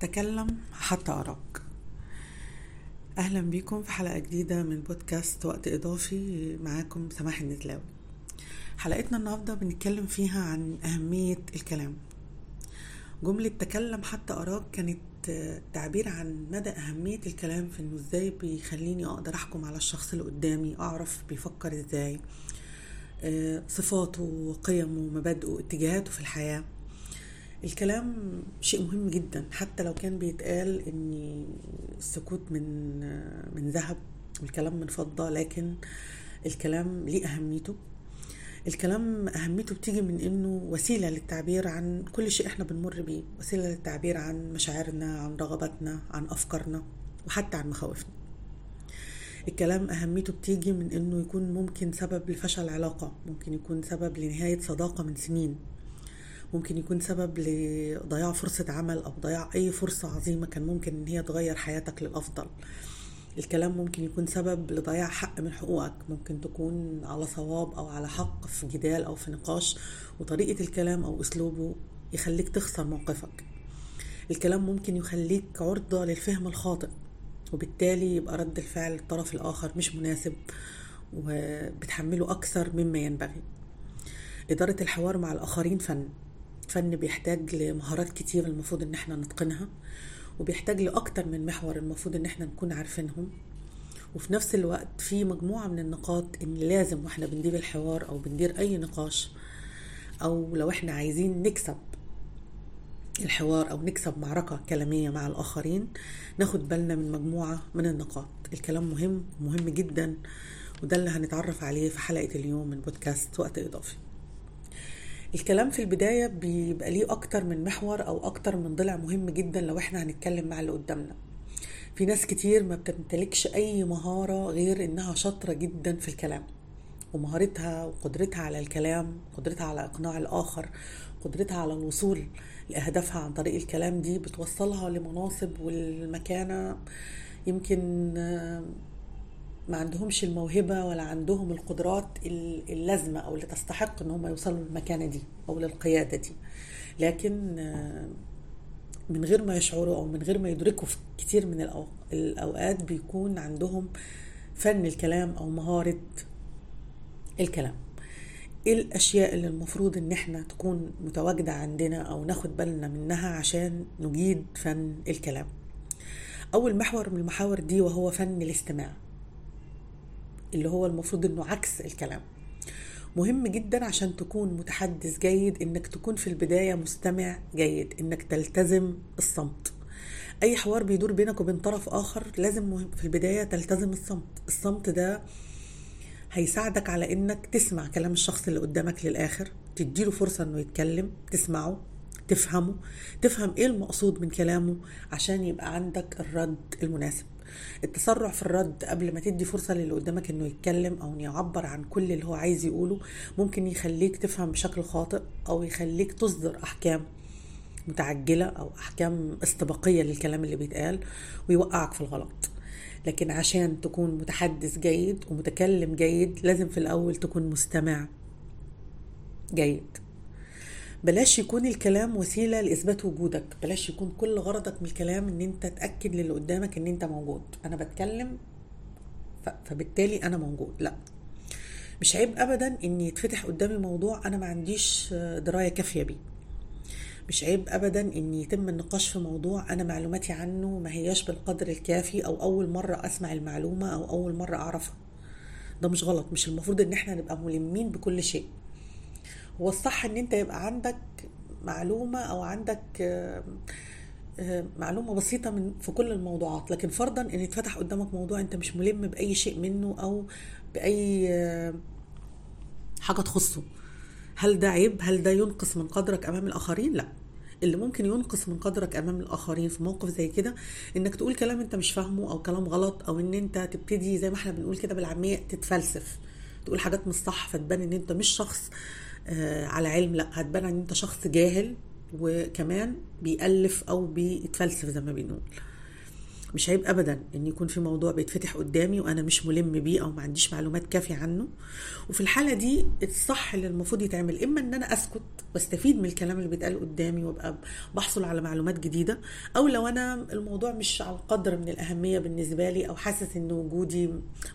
تكلم حتى أراك. أهلا بيكم في حلقة جديدة من بودكاست وقت إضافي معاكم سماح النتلاوي حلقتنا النهاردة بنتكلم فيها عن أهمية الكلام. جملة تكلم حتى أراك كانت تعبير عن مدى أهمية الكلام في إنه إزاي بيخليني أقدر أحكم على الشخص اللي قدامي أعرف بيفكر إزاي صفاته وقيمه ومبادئه اتجاهاته في الحياة. الكلام شيء مهم جدا حتى لو كان بيتقال إن السكوت من من ذهب والكلام من فضة لكن الكلام ليه أهميته. الكلام أهميته بتيجي من إنه وسيلة للتعبير عن كل شيء إحنا بنمر بيه وسيلة للتعبير عن مشاعرنا عن رغباتنا عن أفكارنا وحتى عن مخاوفنا. الكلام أهميته بتيجي من إنه يكون ممكن سبب لفشل علاقة ممكن يكون سبب لنهاية صداقة من سنين. ممكن يكون سبب لضياع فرصة عمل أو ضياع أي فرصة عظيمة كان ممكن إن هي تغير حياتك للأفضل. الكلام ممكن يكون سبب لضياع حق من حقوقك. ممكن تكون على صواب أو على حق في جدال أو في نقاش وطريقة الكلام أو أسلوبه يخليك تخسر موقفك. الكلام ممكن يخليك عرضة للفهم الخاطئ وبالتالي يبقى رد الفعل الطرف الآخر مش مناسب وبتحمله أكثر مما ينبغي. إدارة الحوار مع الآخرين فن. فن بيحتاج لمهارات كتير المفروض إن إحنا نتقنها وبيحتاج لأكتر من محور المفروض إن إحنا نكون عارفينهم. وفي نفس الوقت في مجموعة من النقاط إن لازم وإحنا بندير الحوار أو بندير أي نقاش أو لو إحنا عايزين نكسب الحوار أو نكسب معركة كلامية مع الآخرين ناخد بالنا من مجموعة من النقاط. الكلام مهم مهم جدا وده اللي هنتعرف عليه في حلقة اليوم من بودكاست وقت إضافي. الكلام في البداية بيبقى ليه أكتر من محور أو أكتر من ضلع مهم جدا لو إحنا هنتكلم مع اللي قدامنا. في ناس كتير ما بتمتلكش أي مهارة غير إنها شاطرة جدا في الكلام ومهارتها وقدرتها على الكلام قدرتها على إقناع الآخر قدرتها على الوصول لأهدافها عن طريق الكلام دي بتوصلها لمناصب والمكانة. يمكن ما عندهمش الموهبة ولا عندهم القدرات اللازمة أو اللي تستحق إن هم يوصلوا للمكانة دي أو للقيادة دي. لكن من غير ما يشعروا أو من غير ما يدركوا في كتير من الأوقات بيكون عندهم فن الكلام أو مهارة الكلام. إيه الأشياء اللي المفروض إن إحنا تكون متواجدة عندنا أو ناخد بالنا منها عشان نجيد فن الكلام؟ أول محور من المحاور دي وهو فن الاستماع. اللي هو المفروض انه عكس الكلام. مهم جدا عشان تكون متحدث جيد إنك تكون في البداية مستمع جيد إنك تلتزم الصمت. أي حوار بيدور بينك وبين طرف آخر لازم في البداية تلتزم الصمت. الصمت ده هيساعدك على إنك تسمع كلام الشخص اللي قدامك للآخر تديله فرصة إنه يتكلم تسمعه تفهمه تفهم إيه المقصود من كلامه عشان يبقى عندك الرد المناسب. التسرع في الرد قبل ما تدي فرصة للي قدامك إنه يتكلم أو يعبر عن كل اللي هو عايز يقوله ممكن يخليك تفهم بشكل خاطئ أو يخليك تصدر أحكام متعجلة أو أحكام استباقية للكلام اللي بيتقال ويوقعك في الغلط. لكن عشان تكون متحدث جيد ومتكلم جيد لازم في الأول تكون مستمع جيد. بلاش يكون الكلام وسيلة لإثبات وجودك. بلاش يكون كل غرضك من الكلام إن أنت تأكد للي قدامك إن أنت موجود. أنا بتكلم فبالتالي أنا موجود. لأ. مش عيب ابدا إن يتفتح قدامي موضوع أنا ما عنديش دراية كافية بيه. مش عيب ابدا إن يتم النقاش في موضوع أنا معلوماتي عنه ما هياش بالقدر الكافي أو أول مرة أسمع المعلومة أو أول مرة أعرفها. ده مش غلط. مش المفروض إن إحنا نبقى ملمين بكل شيء. هو الصح إن أنت يبقى عندك معلومة أو عندك معلومة بسيطة من في كل الموضوعات. لكن فرضا إن اتفتح قدامك موضوع أنت مش ملم بأي شيء منه أو بأي حاجة تخصه. هل ده عيب؟ هل ده ينقص من قدرك أمام الآخرين؟ لا. اللي ممكن ينقص من قدرك أمام الآخرين في موقف زي كده إنك تقول كلام أنت مش فاهمه أو كلام غلط أو إن أنت تبتدي زي ما إحنا بنقول كده بالعاميه تتفلسف. تقول حاجات مش صح فتبان إن أنت مش شخص آه على علم لا هتبان ان انت شخص جاهل وكمان بيألف أو بيتفلسف زي ما بنقول. مش عيب ابدا إن يكون في موضوع بيتفتح قدامي وأنا مش ملم بيه أو ما عنديش معلومات كافية عنه. وفي الحالة دي الصح اللي المفروض يتعمل إما إن أنا أسكت واستفيد من الكلام اللي بيتقال قدامي وأبقى بحصل على معلومات جديدة أو لو أنا الموضوع مش على القدر من الأهمية بالنسبة لي أو حاسس إن وجودي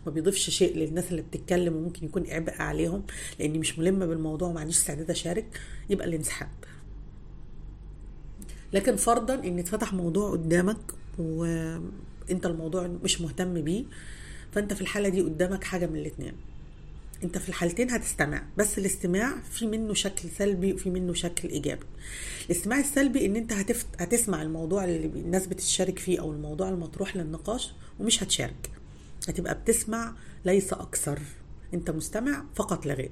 ما بيضيفش شيء للناس اللي بتتكلم وممكن يكون عبء عليهم لأني مش ملمة بالموضوع وما عنديش استعداد أشارك يبقى الانسحاب. لكن فرضا إن اتفتح موضوع قدامك وانت الموضوع مش مهتم بيه فانت في الحالة دي قدامك حاجة من الاتنين. انت في الحالتين هتستمع بس الاستماع في منه شكل سلبي وفي منه شكل إيجابي. الاستماع السلبي إن انت هتفت... هتسمع الموضوع اللي الناس بتشارك فيه أو الموضوع المطروح للنقاش ومش هتشارك. هتبقى بتسمع ليس أكثر. انت مستمع فقط لا غير.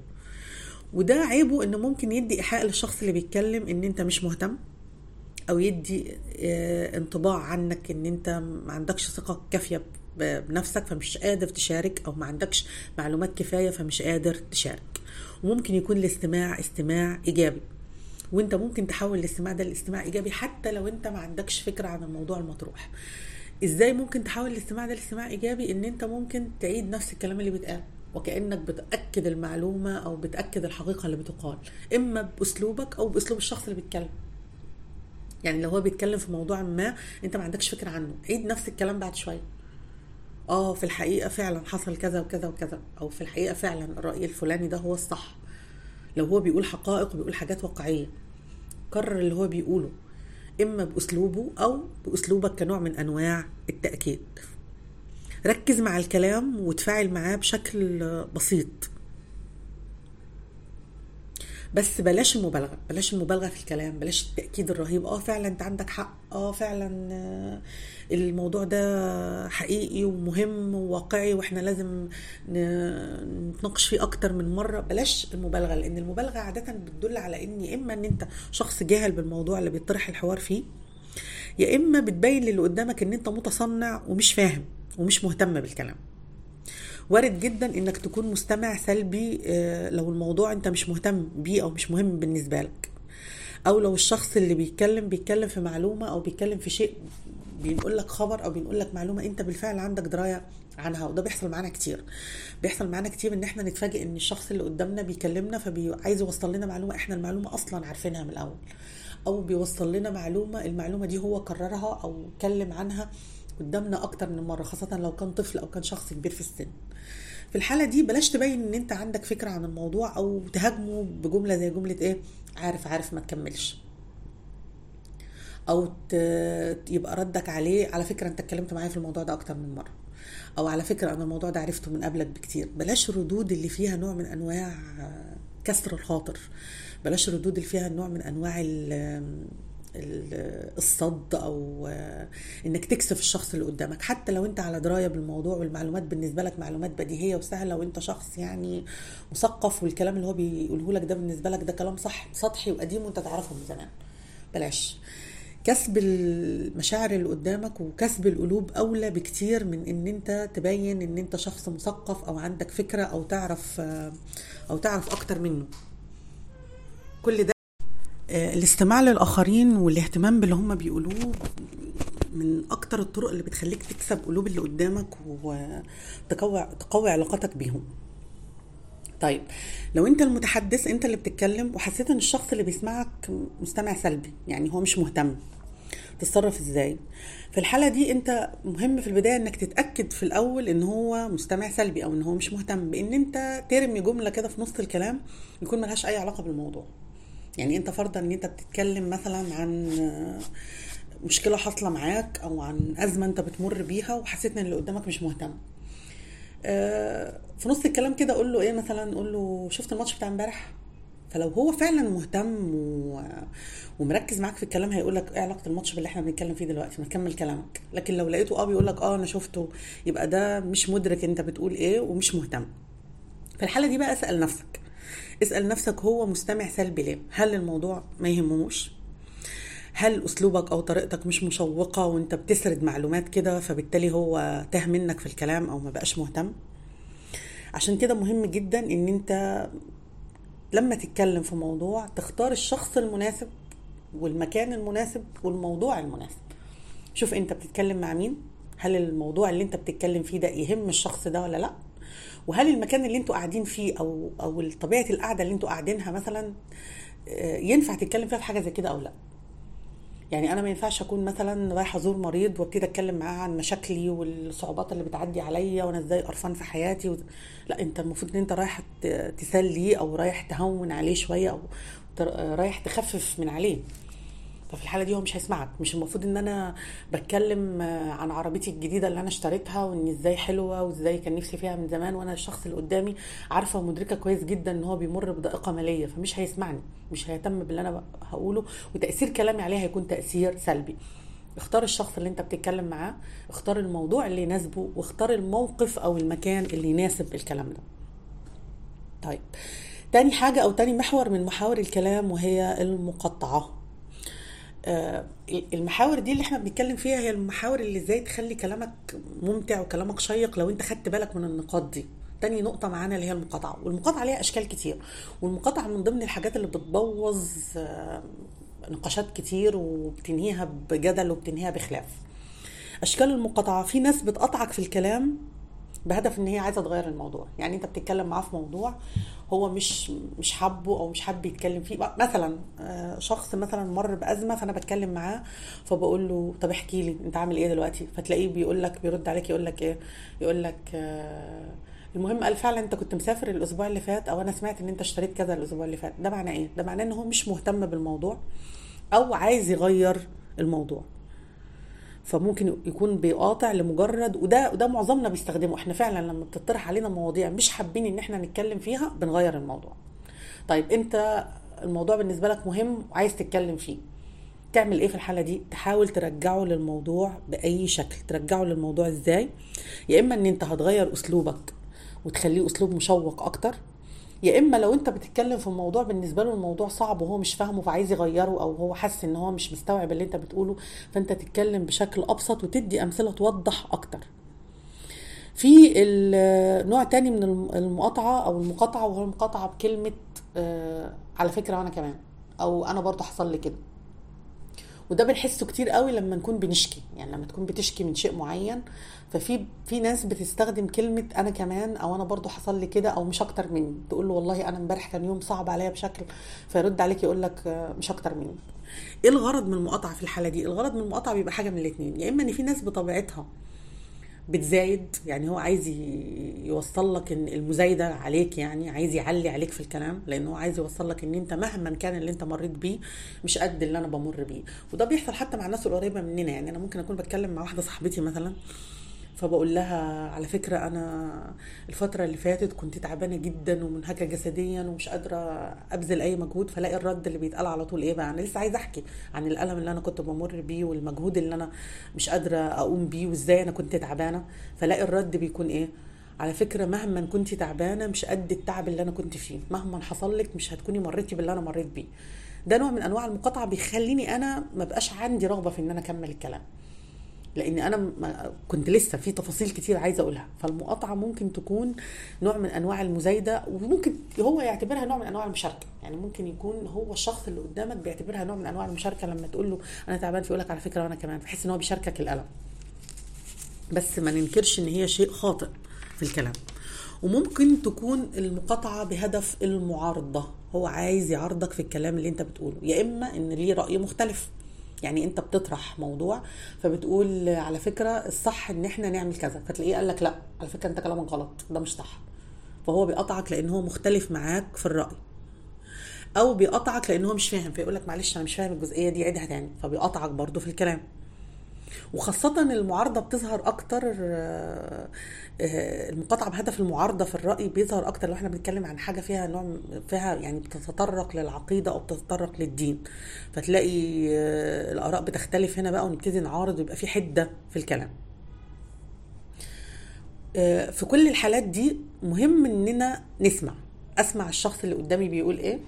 وده عيبه إنه ممكن يدي إيحاء للشخص اللي بيتكلم إن انت مش مهتم. أو يدي انطباع عنك إن أنت ما عندكش ثقة كافية بنفسك فمش قادر تشارك أو ما عندكش معلومات كفاية فمش قادر تشارك. وممكن يكون الاستماع استماع إيجابي. وأنت ممكن تحول الاستماع ده لاستماع إيجابي حتى لو أنت ما عندكش فكرة عن الموضوع المطروح. إزاي ممكن تحول الاستماع ده لاستماع إيجابي؟ إن أنت ممكن تعيد نفس الكلام اللي بيتقال وكأنك بتأكد المعلومة أو بتأكد الحقيقة اللي بتقال إما بأسلوبك أو بأسلوب الشخص اللي بيتكلم. يعني لو هو بيتكلم في موضوع ما انت ما عندكش فكرة عنه. عيد نفس الكلام بعد شوية. آه في الحقيقة فعلا حصل كذا وكذا وكذا. أو في الحقيقة فعلا الرأي الفلاني ده هو الصح. لو هو بيقول حقائق وبيقول حاجات واقعية. كرر اللي هو بيقوله. إما بأسلوبه أو بأسلوبك كنوع من أنواع التأكيد. ركز مع الكلام وتفاعل معاه بشكل بسيط. بس بلاش المبالغة بلاش المبالغة في الكلام بلاش التأكيد الرهيب. آه فعلا أنت عندك حق. آه فعلا الموضوع ده حقيقي ومهم وواقعي وإحنا لازم نتناقش فيه أكتر من مرة. بلاش المبالغة لأن المبالغة عادة بتدل على إن إما إن أنت شخص جاهل بالموضوع اللي بيطرح الحوار فيه يا إما بتبين للي قدامك إن أنت متصنع ومش فاهم ومش مهتم بالكلام. وارد جدا إنك تكون مستمع سلبي لو الموضوع أنت مش مهتم بيه أو مش مهم بالنسبة لك. أو لو الشخص اللي بيتكلم بيتكلم في معلومة أو بيتكلم في شيء بينقل لك خبر أو بينقل لك معلومة أنت بالفعل عندك دراية عنها وده بيحصل معانا كتير. بيحصل معانا كتير إن إحنا نتفاجئ إن الشخص اللي قدامنا بيكلمنا فعايز يوصل لنا معلومة إحنا المعلومة أصلا عارفينها من الأول. أو بيوصل لنا معلومة المعلومة دي هو كررها أو اتكلم عنها قدامنا أكتر من مرة خاصة لو كان طفل أو كان شخص كبير في السن. في الحالة دي بلاش تبين إن أنت عندك فكرة عن الموضوع أو تهاجمه بجملة زي جملة إيه عارف عارف ما تكملش. أو يبقى ردك عليه على فكرة أنت اتكلمت معايا في الموضوع ده أكتر من مرة. أو على فكرة أنا الموضوع ده عرفته من قبلك بكتير. بلاش الردود اللي فيها نوع من أنواع كسر الخاطر. بلاش الردود اللي فيها نوع من أنواع الصد أو إنك تكسف الشخص اللي قدامك. حتى لو أنت على دراية بالموضوع والمعلومات بالنسبة لك معلومات بديهية وسهلة وأنت شخص يعني مثقف والكلام اللي هو بيقوله لك ده بالنسبة لك ده كلام صح سطحي وقديم وأنت تعرفه من زمان. بلاش. كسب المشاعر اللي قدامك وكسب القلوب أولى بكتير من إن أنت تبين إن أنت شخص مثقف أو عندك فكرة أو تعرف أو تعرف أكتر منه. كل ده الاستماع للآخرين والاهتمام باللي هم بيقولوه من أكتر الطرق اللي بتخليك تكسب قلوب اللي قدامك وتقوي تقوي علاقاتك بيهم. طيب لو أنت المتحدث أنت اللي بتتكلم وحسيت إن الشخص اللي بيسمعك مستمع سلبي يعني هو مش مهتم تتصرف إزاي؟ في الحالة دي أنت مهم في البداية إنك تتأكد في الأول إن هو مستمع سلبي أو إن هو مش مهتم بإن أنت ترمي جملة كده في نص الكلام يكون ملهاش أي علاقة بالموضوع. يعني انت فرضا ان انت بتتكلم مثلا عن مشكلة حاصلة معاك أو عن أزمة انت بتمر بيها وحسيت إن اللي قدامك مش مهتم. في نص الكلام كده قول له إيه مثلا؟ قول له شفت الماتش بتاع امبارح؟ فلو هو فعلا مهتم و... ومركز معاك في الكلام هيقول لك إيه علاقة الماتش باللي إحنا بنتكلم فيه دلوقتي؟ ما تكمل كلامك. لكن لو لقيته آه بيقول لك آه أنا شفته يبقى ده مش مدرك أنت بتقول إيه ومش مهتم. في الحالة دي بقى اسأل نفسك. اسأل نفسك هو مستمع سلبي ليه؟ هل الموضوع ما يهمهوش هل أسلوبك أو طريقتك مش مشوقة وأنت بتسرد معلومات كده فبالتالي هو تاه منك في الكلام أو ما بقاش مهتم؟ عشان كده مهم جدا إن أنت لما تتكلم في موضوع تختار الشخص المناسب والمكان المناسب والموضوع المناسب. شوف أنت بتتكلم مع مين؟ هل الموضوع اللي أنت بتتكلم فيه ده يهم الشخص ده ولا لأ؟ وهل المكان اللي أنتوا قاعدين فيه أو أو طبيعة القعدة اللي أنتوا قاعدينها مثلا آه، ينفع تتكلم فيها في حاجة زي كده أو لا؟ يعني أنا ما ينفعش أكون مثلا رايحة أزور مريض وأبتدي أتكلم معاه عن مشاكلي والصعوبات اللي بتعدي عليا وأنا إزاي قرفان في حياتي و... لا أنت المفروض إن أنت رايح تسليه أو رايح تهون عليه شوية أو تر- رايح تخفف من عليه. ففي الحالة دي هو مش هيسمعك. مش المفروض إن أنا بتكلم آه، عن عربيتي الجديدة اللي أنا اشتريتها وإن إزاي حلوة وإزاي كان نفسي فيها من زمان وأنا الشخص اللي قدامي عارفة ومدركة كويس جدا إن هو بيمر بضائقه مالية فمش هيسمعني. مش هيهتم باللي أنا هقوله. وتأثير كلامي عليه هيكون تأثير سلبي. اختار الشخص اللي أنت بتتكلم معاه اختار الموضوع اللي يناسبه واختار الموقف أو المكان اللي يناسب الكلام ده. طيب تاني حاجة أو تاني محور من محاور الكلام وهي المقطعة. المحاور دي اللي إحنا بنتكلم فيها هي المحاور اللي إزاي تخلي كلامك ممتع وكلامك شيق لو انت خدت بالك من النقاط دي. تاني نقطة معانا اللي هي المقاطعة والمقاطعة ليها أشكال كتير والمقاطعة من ضمن الحاجات اللي بتبوظ آه، نقاشات كتير وبتنهيها بجدل وبتنهيها بخلاف. أشكال المقاطعة في ناس بتقطعك في الكلام بهدف إن هي عايزة تغير الموضوع. يعني أنت بتتكلم معاه في موضوع هو مش مش حابه أو مش حابب يتكلم فيه. مثلا آه، شخص مثلا مر بأزمة فأنا بتكلم معاه فبقول له طب احكي لي أنت عامل إيه دلوقتي؟ فتلاقيه بيقول لك بيرد عليك يقول لك إيه؟ يقول لك آه، المهم قال فعلا أنت كنت مسافر الأسبوع اللي فات أو أنا سمعت إن أنت اشتريت كذا الأسبوع اللي فات. ده معناه إيه؟ ده معناه إن هو مش مهتم بالموضوع أو عايز يغير الموضوع. فممكن يكون بيقاطع لمجرد وده وده معظمنا بيستخدمه. إحنا فعلا لما بتطرح علينا مواضيع مش حابين إن إحنا نتكلم فيها بنغير الموضوع. طيب أنت الموضوع بالنسبة لك مهم وعايز تتكلم فيه. تعمل إيه في الحالة دي؟ تحاول ترجعه للموضوع بأي شكل. ترجعه للموضوع إزاي؟ يا إما إن أنت هتغير أسلوبك وتخليه أسلوب مشوق أكتر يا إما لو أنت بتتكلم في موضوع بالنسبة له الموضوع صعب وهو مش فاهمه فعايز يغيره أو هو حاسس إن هو مش مستوعب اللي أنت بتقوله فأنت تتكلم بشكل أبسط وتدي أمثلة توضح أكتر. في نوع تاني من الم- المقاطعة أو المقاطعة وهو المقاطعة بكلمة آه، على فكرة وأنا كمان أو أنا برضه حصل لي كده. وده بنحسه كتير قوي لما نكون بنشكي يعني لما تكون بتشكي من شيء معين ففي في ناس بتستخدم كلمة أنا كمان أو أنا برضو حصل لي كده أو مش أكتر مني. تقول له والله أنا امبارح كان يوم صعب عليا بشكل فيرد عليك يقول لك آه، مش أكتر مني. إيه الغرض من المقاطعة في الحالة دي؟ الغرض من المقاطعة بيبقى حاجة من الاثنين يا إما إن في ناس بطبيعتها بتزايد. يعني هو عايز يوصل لك إن المزايدة عليك يعني عايز يعلي عليك في الكلام لأنه هو عايز يوصل لك إن أنت مهما كان اللي أنت مريت بيه مش قد اللي أنا بمر بيه. وده بيحصل حتى مع الناس القريبة مننا. يعني أنا ممكن أكون بتكلم مع واحدة صاحبتي مثلا فبقول لها على فكرة أنا الفترة اللي فاتت كنت تعبانة جدا ومنهكة جسديا ومش قادرة أبذل أي مجهود فلاقي الرد اللي بيتقال على طول إيه بقى؟ أنا لسه عايزة أحكي عن الألم اللي أنا كنت بمر بيه والمجهود اللي أنا مش قادرة أقوم بيه وإزاي أنا كنت تعبانة. فلاقي الرد بيكون إيه؟ على فكرة مهما كنت تعبانة مش قد التعب اللي أنا كنت فيه. مهما حصل لك مش هتكوني مريتي باللي أنا مريت بيه. ده نوع من أنواع المقاطعة بيخليني أنا ما بقاش عندي رغبة في إن أنا أكمل الكلام. لأن أنا كنت لسه في تفاصيل كتير عايزة أقولها. فالمقاطعة ممكن تكون نوع من أنواع المزايدة وممكن هو يعتبرها نوع من أنواع المشاركة. يعني ممكن يكون هو الشخص اللي قدامك بيعتبرها نوع من أنواع المشاركة لما تقول له أنا تعبان فيقول لك على فكرة وأنا كمان بحس إن هو بيشاركك الألم. بس ما ننكرش إن هي شيء خاطئ في الكلام. وممكن تكون المقاطعة بهدف المعارضة. هو عايز يعارضك في الكلام اللي أنت بتقوله. يا إما إن ليه رأي مختلف. يعني انت بتطرح موضوع فبتقول على فكرة الصح ان إحنا نعمل كذا فتلاقيه قال لك لا على فكرة انت كلامك غلط ده مش صح. فهو بيقطعك لأن هو مختلف معاك في الرأي. أو بيقطعك لأن هو مش فاهم فيقول لك معلش أنا مش فاهم الجزئية دي عيدها تاني. فبيقطعك برضو في الكلام. وخاصة المعارضة بتظهر أكتر آه، آه، المقاطعة بهدف المعارضة في الرأي بيظهر أكتر لو إحنا بنتكلم عن حاجة فيها نوع فيها يعني بتتطرق للعقيدة أو بتتطرق للدين. فتلاقي آه، الآراء بتختلف هنا بقى ونبتدي نعارض ويبقى في حدة في الكلام. في كل الحالات دي مهم إننا نسمع. أسمع الشخص اللي قدامي بيقول إيه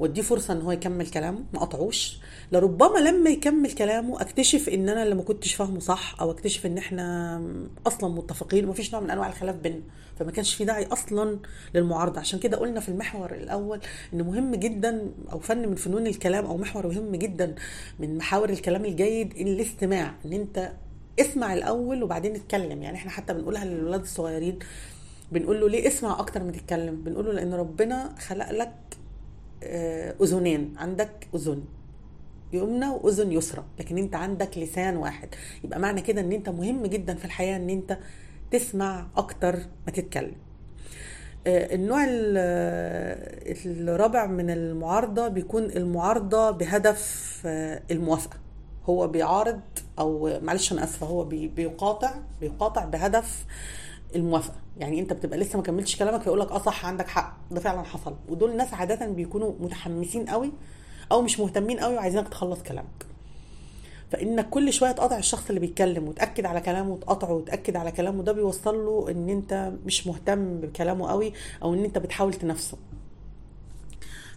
واديه فرصة إن هو يكمل كلامه ما اقطعوش لربما لما يكمل كلامه أكتشف إن أنا اللي ما كنتش فاهمه صح أو أكتشف إن إحنا أصلا متفقين ومفيش نوع من أنواع الخلاف بيننا. فما كانش في داعي أصلا للمعارضة. عشان كده قلنا في المحور الأول إن مهم جدا أو فن من فنون الكلام أو محور مهم جدا من محاور الكلام الجيد الاستماع. إن أنت اسمع الأول وبعدين اتكلم. يعني إحنا حتى بنقولها للولاد الصغيرين بنقول له ليه اسمع أكتر ما تتكلم بنقول له لأن ربنا خلق لك أذنين. عندك أذن يمنى وأذن يسرى لكن أنت عندك لسان واحد. يبقى معنى كده إن أنت مهم جدا في الحياة إن أنت تسمع أكتر ما تتكلم. آه، النوع ال- الرابع من المعارضة بيكون المعارضة بهدف آه، الموافقة. هو بيعارض أو معلش أنا آسفة هو بي- بيقاطع بيقاطع بهدف الموافقة. يعني أنت بتبقى لسه ما كملتش كلامك فيقول لك أه صح عندك حق ده فعلا حصل. ودول ناس عادة بيكونوا متحمسين قوي أو مش مهتمين قوي وعايزينك تخلص كلامك. فانك كل شوية تقاطع الشخص اللي بيتكلم وتأكد على كلامه وتقاطعه وتأكد على كلامه ده بيوصل له إن أنت مش مهتم بكلامه قوي أو إن أنت بتحاول تنافسه.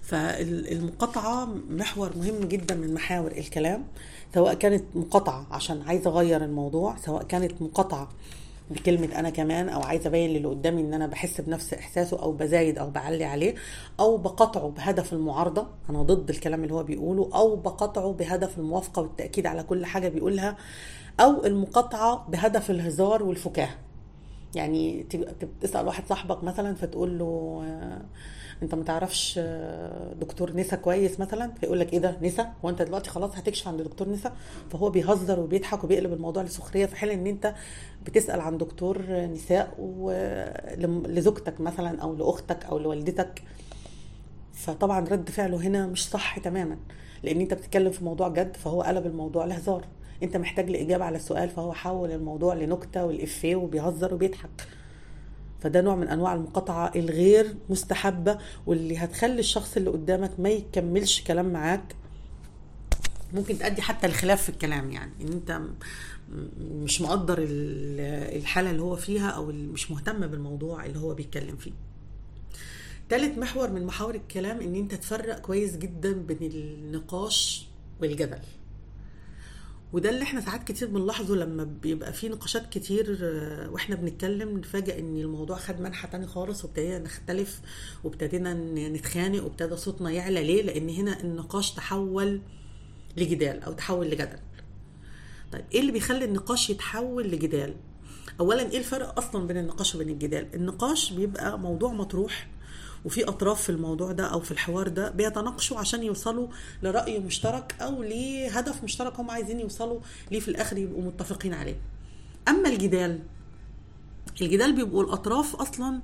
فالمقاطعة محور مهم جدا من محاور الكلام سواء كانت مقاطعة عشان عايزة أغير الموضوع سواء كانت مقاطعة بكلمة أنا كمان أو عايزة أبين للي قدامي إن أنا بحس بنفس إحساسه أو بزايد أو بعلي عليه أو بقاطعه بهدف المعارضة. أنا ضد الكلام اللي هو بيقوله أو بقاطعه بهدف الموافقة والتأكيد على كل حاجة بيقولها أو المقاطعة بهدف الهزار والفكاهة. يعني تسأل واحد صاحبك مثلا فتقول له آه، أنت ما تعرفش آه، دكتور نسا كويس مثلا؟ فيقول لك إيه ده نسا هو أنت دلوقتي خلاص هتكشف عند دكتور نسا فهو بيهزر وبيضحك وبيقلب الموضوع لسخرية في حين إن أنت بتسأل عن دكتور نساء لزوجتك مثلا أو لأختك أو لوالدتك. فطبعا رد فعله هنا مش صح تماما لأن أنت بتتكلم في موضوع جد فهو قلب الموضوع لهزار. انت محتاج لإجابة على السؤال فهو حول الموضوع لنكتة والإفيه وبيهزر وبيضحك. فده نوع من أنواع المقاطعة الغير مستحبة واللي هتخلي الشخص اللي قدامك ما يكملش كلام معاك. ممكن تؤدي حتى الخلاف في الكلام يعني إن أنت مش مقدر ال- الحالة اللي هو فيها أو مش مهتم بالموضوع اللي هو بيتكلم فيه. تالت محور من محاور الكلام إن أنت تفرق كويس جدا بين النقاش والجدل. وده اللي إحنا ساعات كتير بنلاحظه لما بيبقى في نقاشات كتير آه، وإحنا بنتكلم نفاجئ إن الموضوع خد منحى تاني خالص وابتدينا نختلف وابتدينا نتخانق وابتدى صوتنا يعلى. ليه؟ لأن هنا النقاش تحول لجدال أو تحول لجدل. طيب إيه اللي بيخلي النقاش يتحول لجدال؟ اولا إيه الفرق أصلا بين النقاش وبين الجدال؟ النقاش بيبقى موضوع مطروح وفي أطراف في الموضوع ده أو في الحوار ده بيتناقشوا عشان يوصلوا لرأي مشترك أو لهدف مشترك هم عايزين يوصلوا ليه في الآخر يبقوا متفقين عليه. أما الجدال الجدال بيبقوا الأطراف أصلا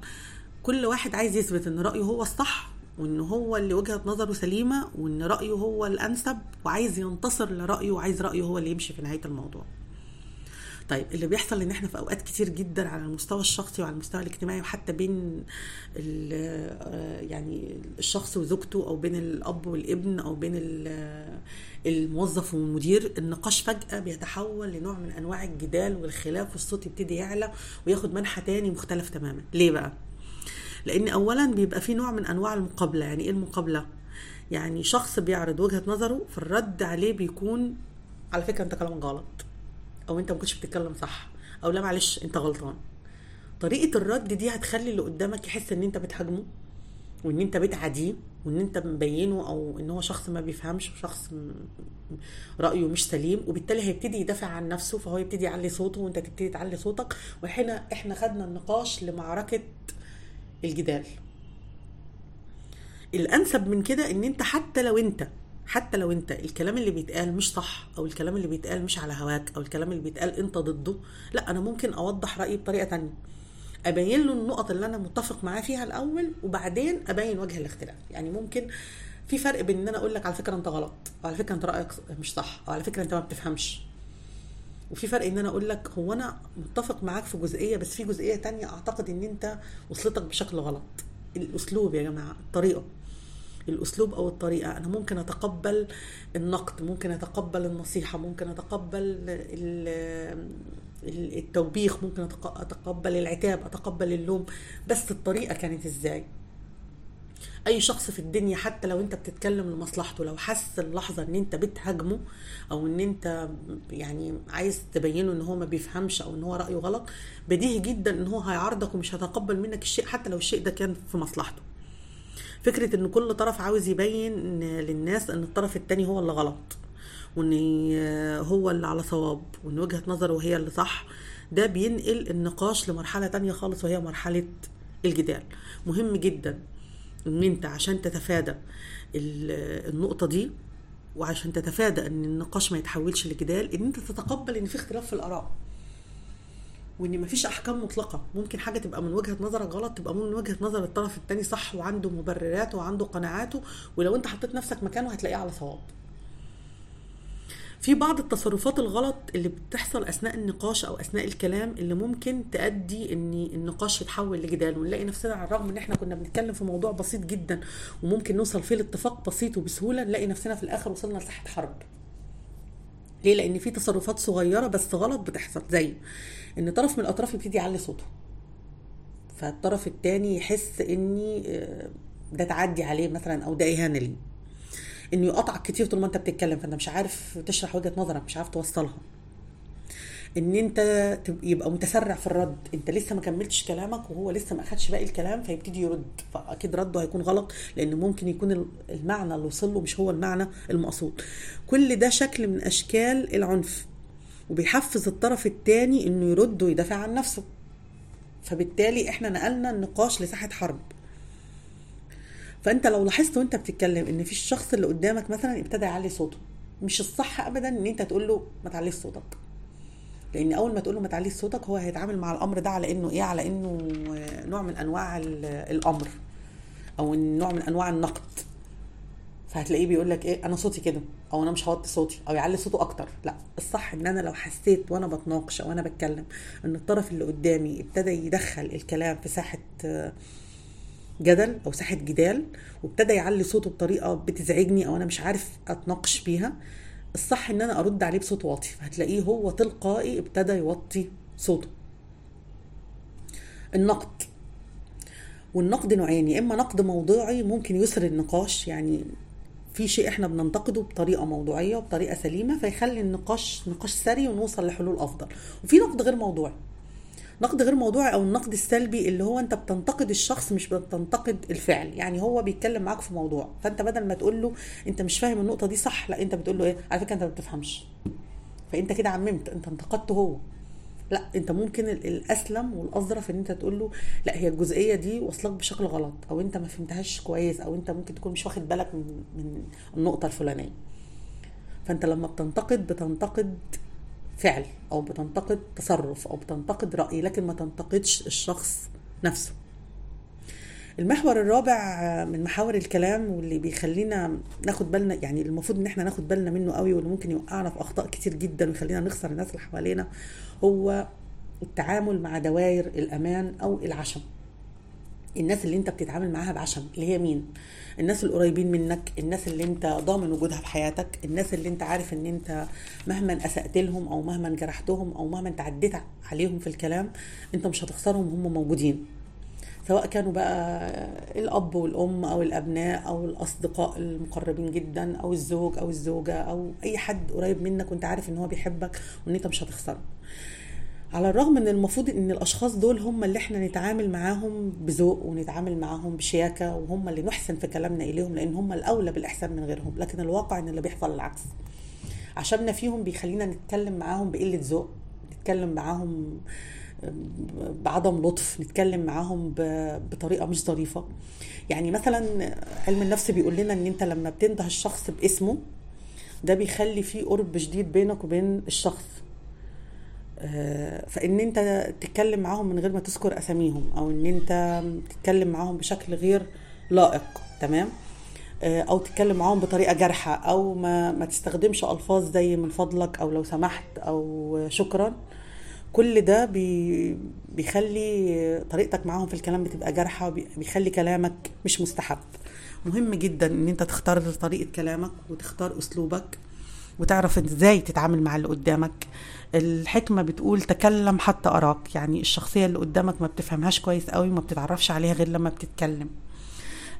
كل واحد عايز يثبت إن رأيه هو الصح وإن هو اللي وجهة نظره سليمة وإن رأيه هو الأنسب وعايز ينتصر لرأيه وعايز رأيه هو اللي يمشي في نهاية الموضوع. طيب اللي بيحصل إن إحنا في أوقات كتير جدا على المستوى الشخصي وعلى المستوى الاجتماعي وحتى بين آه، يعني الشخص وزوجته أو بين الأب والابن أو بين ال- الموظف والمدير النقاش فجأة بيتحول لنوع من أنواع الجدال والخلاف والصوت يبتدي يعلى وياخد منحى تاني مختلف تماما. ليه بقى؟ لأن اولا بيبقى في نوع من أنواع المقابلة. يعني إيه المقابلة؟ يعني شخص بيعرض وجهة نظره فالرد عليه بيكون على فكرة أنت كلامك غلط. أو أنت ما كنتش بتتكلم صح أو لا معلش أنت غلطان. طريقة الرد دي هتخلي اللي قدامك يحس إن أنت بتهاجمه وإن أنت بتعاديه وإن أنت مبينه أو إن هو شخص ما بيفهمش وشخص رأيه مش سليم وبالتالي هيبتدي يدافع عن نفسه فهو يبتدي يعلي صوته وأنت تبتدي تعلي صوتك. وهنا إحنا خدنا النقاش لمعركة الجدال. الأنسب من كده إن أنت حتى لو أنت حتى لو انت الكلام اللي بيتقال مش صح أو الكلام اللي بيتقال مش على هواك أو الكلام اللي بيتقال انت ضده لا أنا ممكن أوضح رأيي بطريقة تانية. أبين له النقط اللي أنا متفق معاه فيها الأول وبعدين أبين وجه الاختلاف. يعني ممكن في فرق بين إن أنا أقول لك على فكرة أنت غلط أو على فكرة أنت رأيك مش صح أو على فكرة أنت ما بتفهمش. وفي فرق إن أنا أقول لك هو أنا متفق معاك في جزئية بس في جزئية تانية أعتقد إن أنت وصلتك بشكل غلط. الأسلوب يا جماعة الطريقة. الأسلوب أو الطريقة. أنا ممكن أتقبل النقد ممكن أتقبل النصيحة ممكن أتقبل ال- ال- التوبيخ ممكن أتقبل العتاب أتقبل اللوم. بس الطريقة كانت إزاي؟ أي شخص في الدنيا حتى لو أنت بتتكلم لمصلحته لو حس اللحظة إن أنت بتهاجمه أو إن أنت يعني عايز تبينه إن هو ما بيفهمش أو إن هو رأيه غلط بديهي جدا إن هو هيعارضك ومش هيتقبل منك الشيء حتى لو الشيء ده كان في مصلحته. فكرة إن كل طرف عاوز يبين للناس إن الطرف التاني هو اللي غلط وإن هو اللي على صواب وإن وجهة نظره هي اللي صح ده بينقل النقاش لمرحلة تانية خالص وهي مرحلة الجدال. مهم جدا إن أنت عشان تتفادى ال- النقطة دي وعشان تتفادى إن النقاش ما يتحولش لجدال إن أنت تتقبل إن في اختلاف في الآراء. وإن مفيش أحكام مطلقة. ممكن حاجة تبقى من وجهة نظرك غلط تبقى من وجهة نظر الطرف التاني صح وعنده مبرراته وعنده قناعاته ولو أنت حطيت نفسك مكانه هتلاقيه على صواب. في بعض التصرفات الغلط اللي بتحصل أثناء النقاش أو أثناء الكلام اللي ممكن تؤدي إن النقاش يتحول لجدال ونلاقي نفسنا على الرغم إن إحنا كنا بنتكلم في موضوع بسيط جدا وممكن نوصل فيه لاتفاق بسيط وبسهولة نلاقي نفسنا في الآخر وصلنا لساحه حرب. ليه؟ لأن في تصرفات صغيرة بس غلط بتحصل. زي إن طرف من الأطراف يبتدي يعلي صوته. فالطرف التاني يحس إني آه، ده تعدي عليه مثلا أو ده إهانة ليه إنه يقطعك كتير طول ما أنت بتتكلم فأنت مش عارف تشرح وجهة نظرك مش عارف توصلها. إن أنت يبقى متسرع في الرد. أنت لسه ما كملتش كلامك وهو لسه ما أخدش باقي الكلام فيبتدي يرد. فأكيد رده هيكون غلط لأن ممكن يكون ال- المعنى اللي وصل له مش هو المعنى المقصود. كل ده شكل من أشكال العنف. وبيحفز الطرف التاني إنه يرد ويدافع عن نفسه. فبالتالي إحنا نقلنا النقاش لساحة حرب. فأنت لو لاحظت وأنت بتتكلم إن في الشخص اللي قدامك مثلا ابتدى يعلي صوته مش الصح ابدا إن أنت تقول له ما تعليش صوتك. لأن أول ما تقول له ما تعليش صوتك هو هيتعامل مع الأمر ده على إنه إيه؟ على إنه نوع من أنواع ال- الأمر أو نوع من أنواع النقد. فهتلاقيه بيقول لك إيه؟ أنا صوتي كده. أو أنا مش هوطي صوتي أو يعلي صوته أكتر. لا الصح إن أنا لو حسيت وأنا بتناقش أو أنا بتكلم إن الطرف اللي قدامي ابتدى يدخل الكلام في ساحة آه، جدل أو ساحة جدال وابتدى يعلي صوته بطريقة بتزعجني أو أنا مش عارف أتناقش بيها الصح إن أنا أرد عليه بصوت واطي. فهتلاقيه هو تلقائي ابتدى يوطي صوته. النقد. والنقد نوعين يا إما نقد موضوعي ممكن يسر النقاش يعني في شيء إحنا بننتقده بطريقة موضوعية وبطريقة سليمة فيخلي النقاش نقاش سري ونوصل لحلول أفضل. وفي نقد غير موضوعي. نقد غير موضوعي أو النقد السلبي اللي هو أنت بتنتقد الشخص مش بتنتقد الفعل. يعني هو بيتكلم معاك في موضوع فأنت بدل ما تقول له أنت مش فاهم النقطة دي صح لا أنت بتقول له إيه؟ على فكرة أنت ما بتفهمش. فأنت كده عممت أنت انتقدته هو. لا انت ممكن ال- الأسلم والأظرف إن انت تقول له لا هي الجزئية دي واصلك بشكل غلط أو انت ما فهمتهاش كويس أو انت ممكن تكون مش واخد بالك من من النقطة الفلانية. فأنت لما بتنتقد بتنتقد فعل أو بتنتقد تصرف أو بتنتقد رأي لكن ما تنتقدش الشخص نفسه. المحور الرابع من محاور الكلام واللي بيخلينا ناخد بالنا يعني المفروض إن إحنا ناخد بالنا منه قوي واللي ممكن يوقعنا في أخطاء كتير جدا ويخلينا نخسر الناس اللي حوالينا هو التعامل مع دوائر الأمان أو العشم. الناس اللي أنت بتتعامل معاها بعشم اللي هي مين؟ الناس القريبين منك الناس اللي أنت ضامن وجودها في حياتك الناس اللي أنت عارف إن أنت مهما اسأت لهم أو مهما جرحتهم أو مهما تعديت عليهم في الكلام أنت مش هتخسرهم هم موجودين. سواء كانوا بقى الأب والأم أو الأبناء أو الأصدقاء المقربين جدا أو الزوج أو الزوجة أو أي حد قريب منك وأنت عارف إن هو بيحبك وإن أنت مش هتخسره. على الرغم ان المفروض إن الأشخاص دول هم اللي إحنا نتعامل معاهم بذوق ونتعامل معاهم بشياكة وهم اللي نحسن في كلامنا إليهم لأن هم الأولى بالإحسان من غيرهم لكن الواقع إن اللي بيحصل العكس. عشمنا فيهم بيخلينا نتكلم معاهم بقلة ذوق نتكلم معاهم بعدم لطف نتكلم معاهم بطريقة مش ظريفة. يعني مثلا علم النفس بيقول لنا إن أنت لما بتنده الشخص باسمه ده بيخلي فيه قرب شديد بينك وبين الشخص. آه، فإن أنت تتكلم معاهم من غير ما تذكر أساميهم أو إن أنت تتكلم معاهم بشكل غير لائق تمام؟ آه، أو تتكلم معاهم بطريقة جارحة أو ما ما تستخدمش ألفاظ زي من فضلك أو لو سمحت أو شكرا. كل ده بي بيخلي طريقتك معاهم في الكلام بتبقى جارحة وبيخلي كلامك مش مستحب. مهم جدا إن أنت تختار طريقة كلامك وتختار أسلوبك وتعرف إزاي تتعامل مع اللي قدامك. الحكمة بتقول تكلم حتى أراك يعني الشخصية اللي قدامك ما بتفهمهاش كويس قوي وما بتتعرفش عليها غير لما بتتكلم.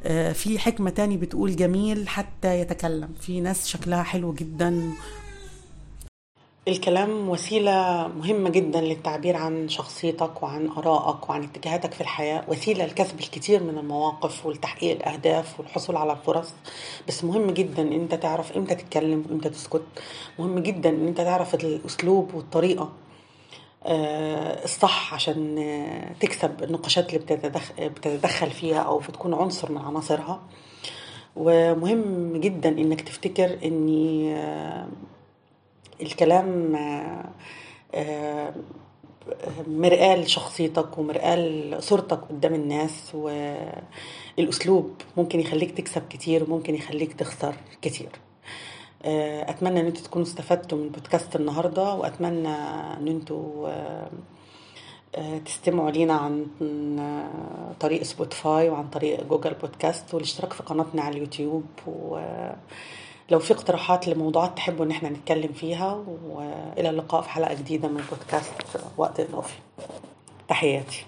آه، في حكمة تاني بتقول جميل حتى يتكلم. في ناس شكلها حلو جدا الكلام وسيلة مهمة جدا للتعبير عن شخصيتك وعن آرائك وعن اتجاهاتك في الحياة وسيلة لكسب الكثير من المواقف ولتحقيق الأهداف والحصول على الفرص بس مهم جدا إن أنت تعرف إمتى تتكلم وإمتى تسكت. مهم جدا إن أنت تعرف الأسلوب والطريقة آه، الصح عشان تكسب النقاشات اللي بتتدخل فيها أو بتكون عنصر من عناصرها. ومهم جدا إنك تفتكر إني آه، الكلام آه، آه، مرآة لشخصيتك ومرآة لصورتك قدام الناس والأسلوب ممكن يخليك تكسب كتير وممكن يخليك تخسر كتير. آه، أتمنى أن أنتوا تكونوا استفدتوا من بودكاست النهاردة وأتمنى أن أنتوا تستمعوا لينا عن طريق Spotify وعن طريق Google Podcast والاشتراك في قناتنا على اليوتيوب و لو في اقتراحات لموضوعات تحبوا إن إحنا نتكلم فيها وإلى اللقاء في حلقة جديدة من بودكاست وقت اضافي تحياتي.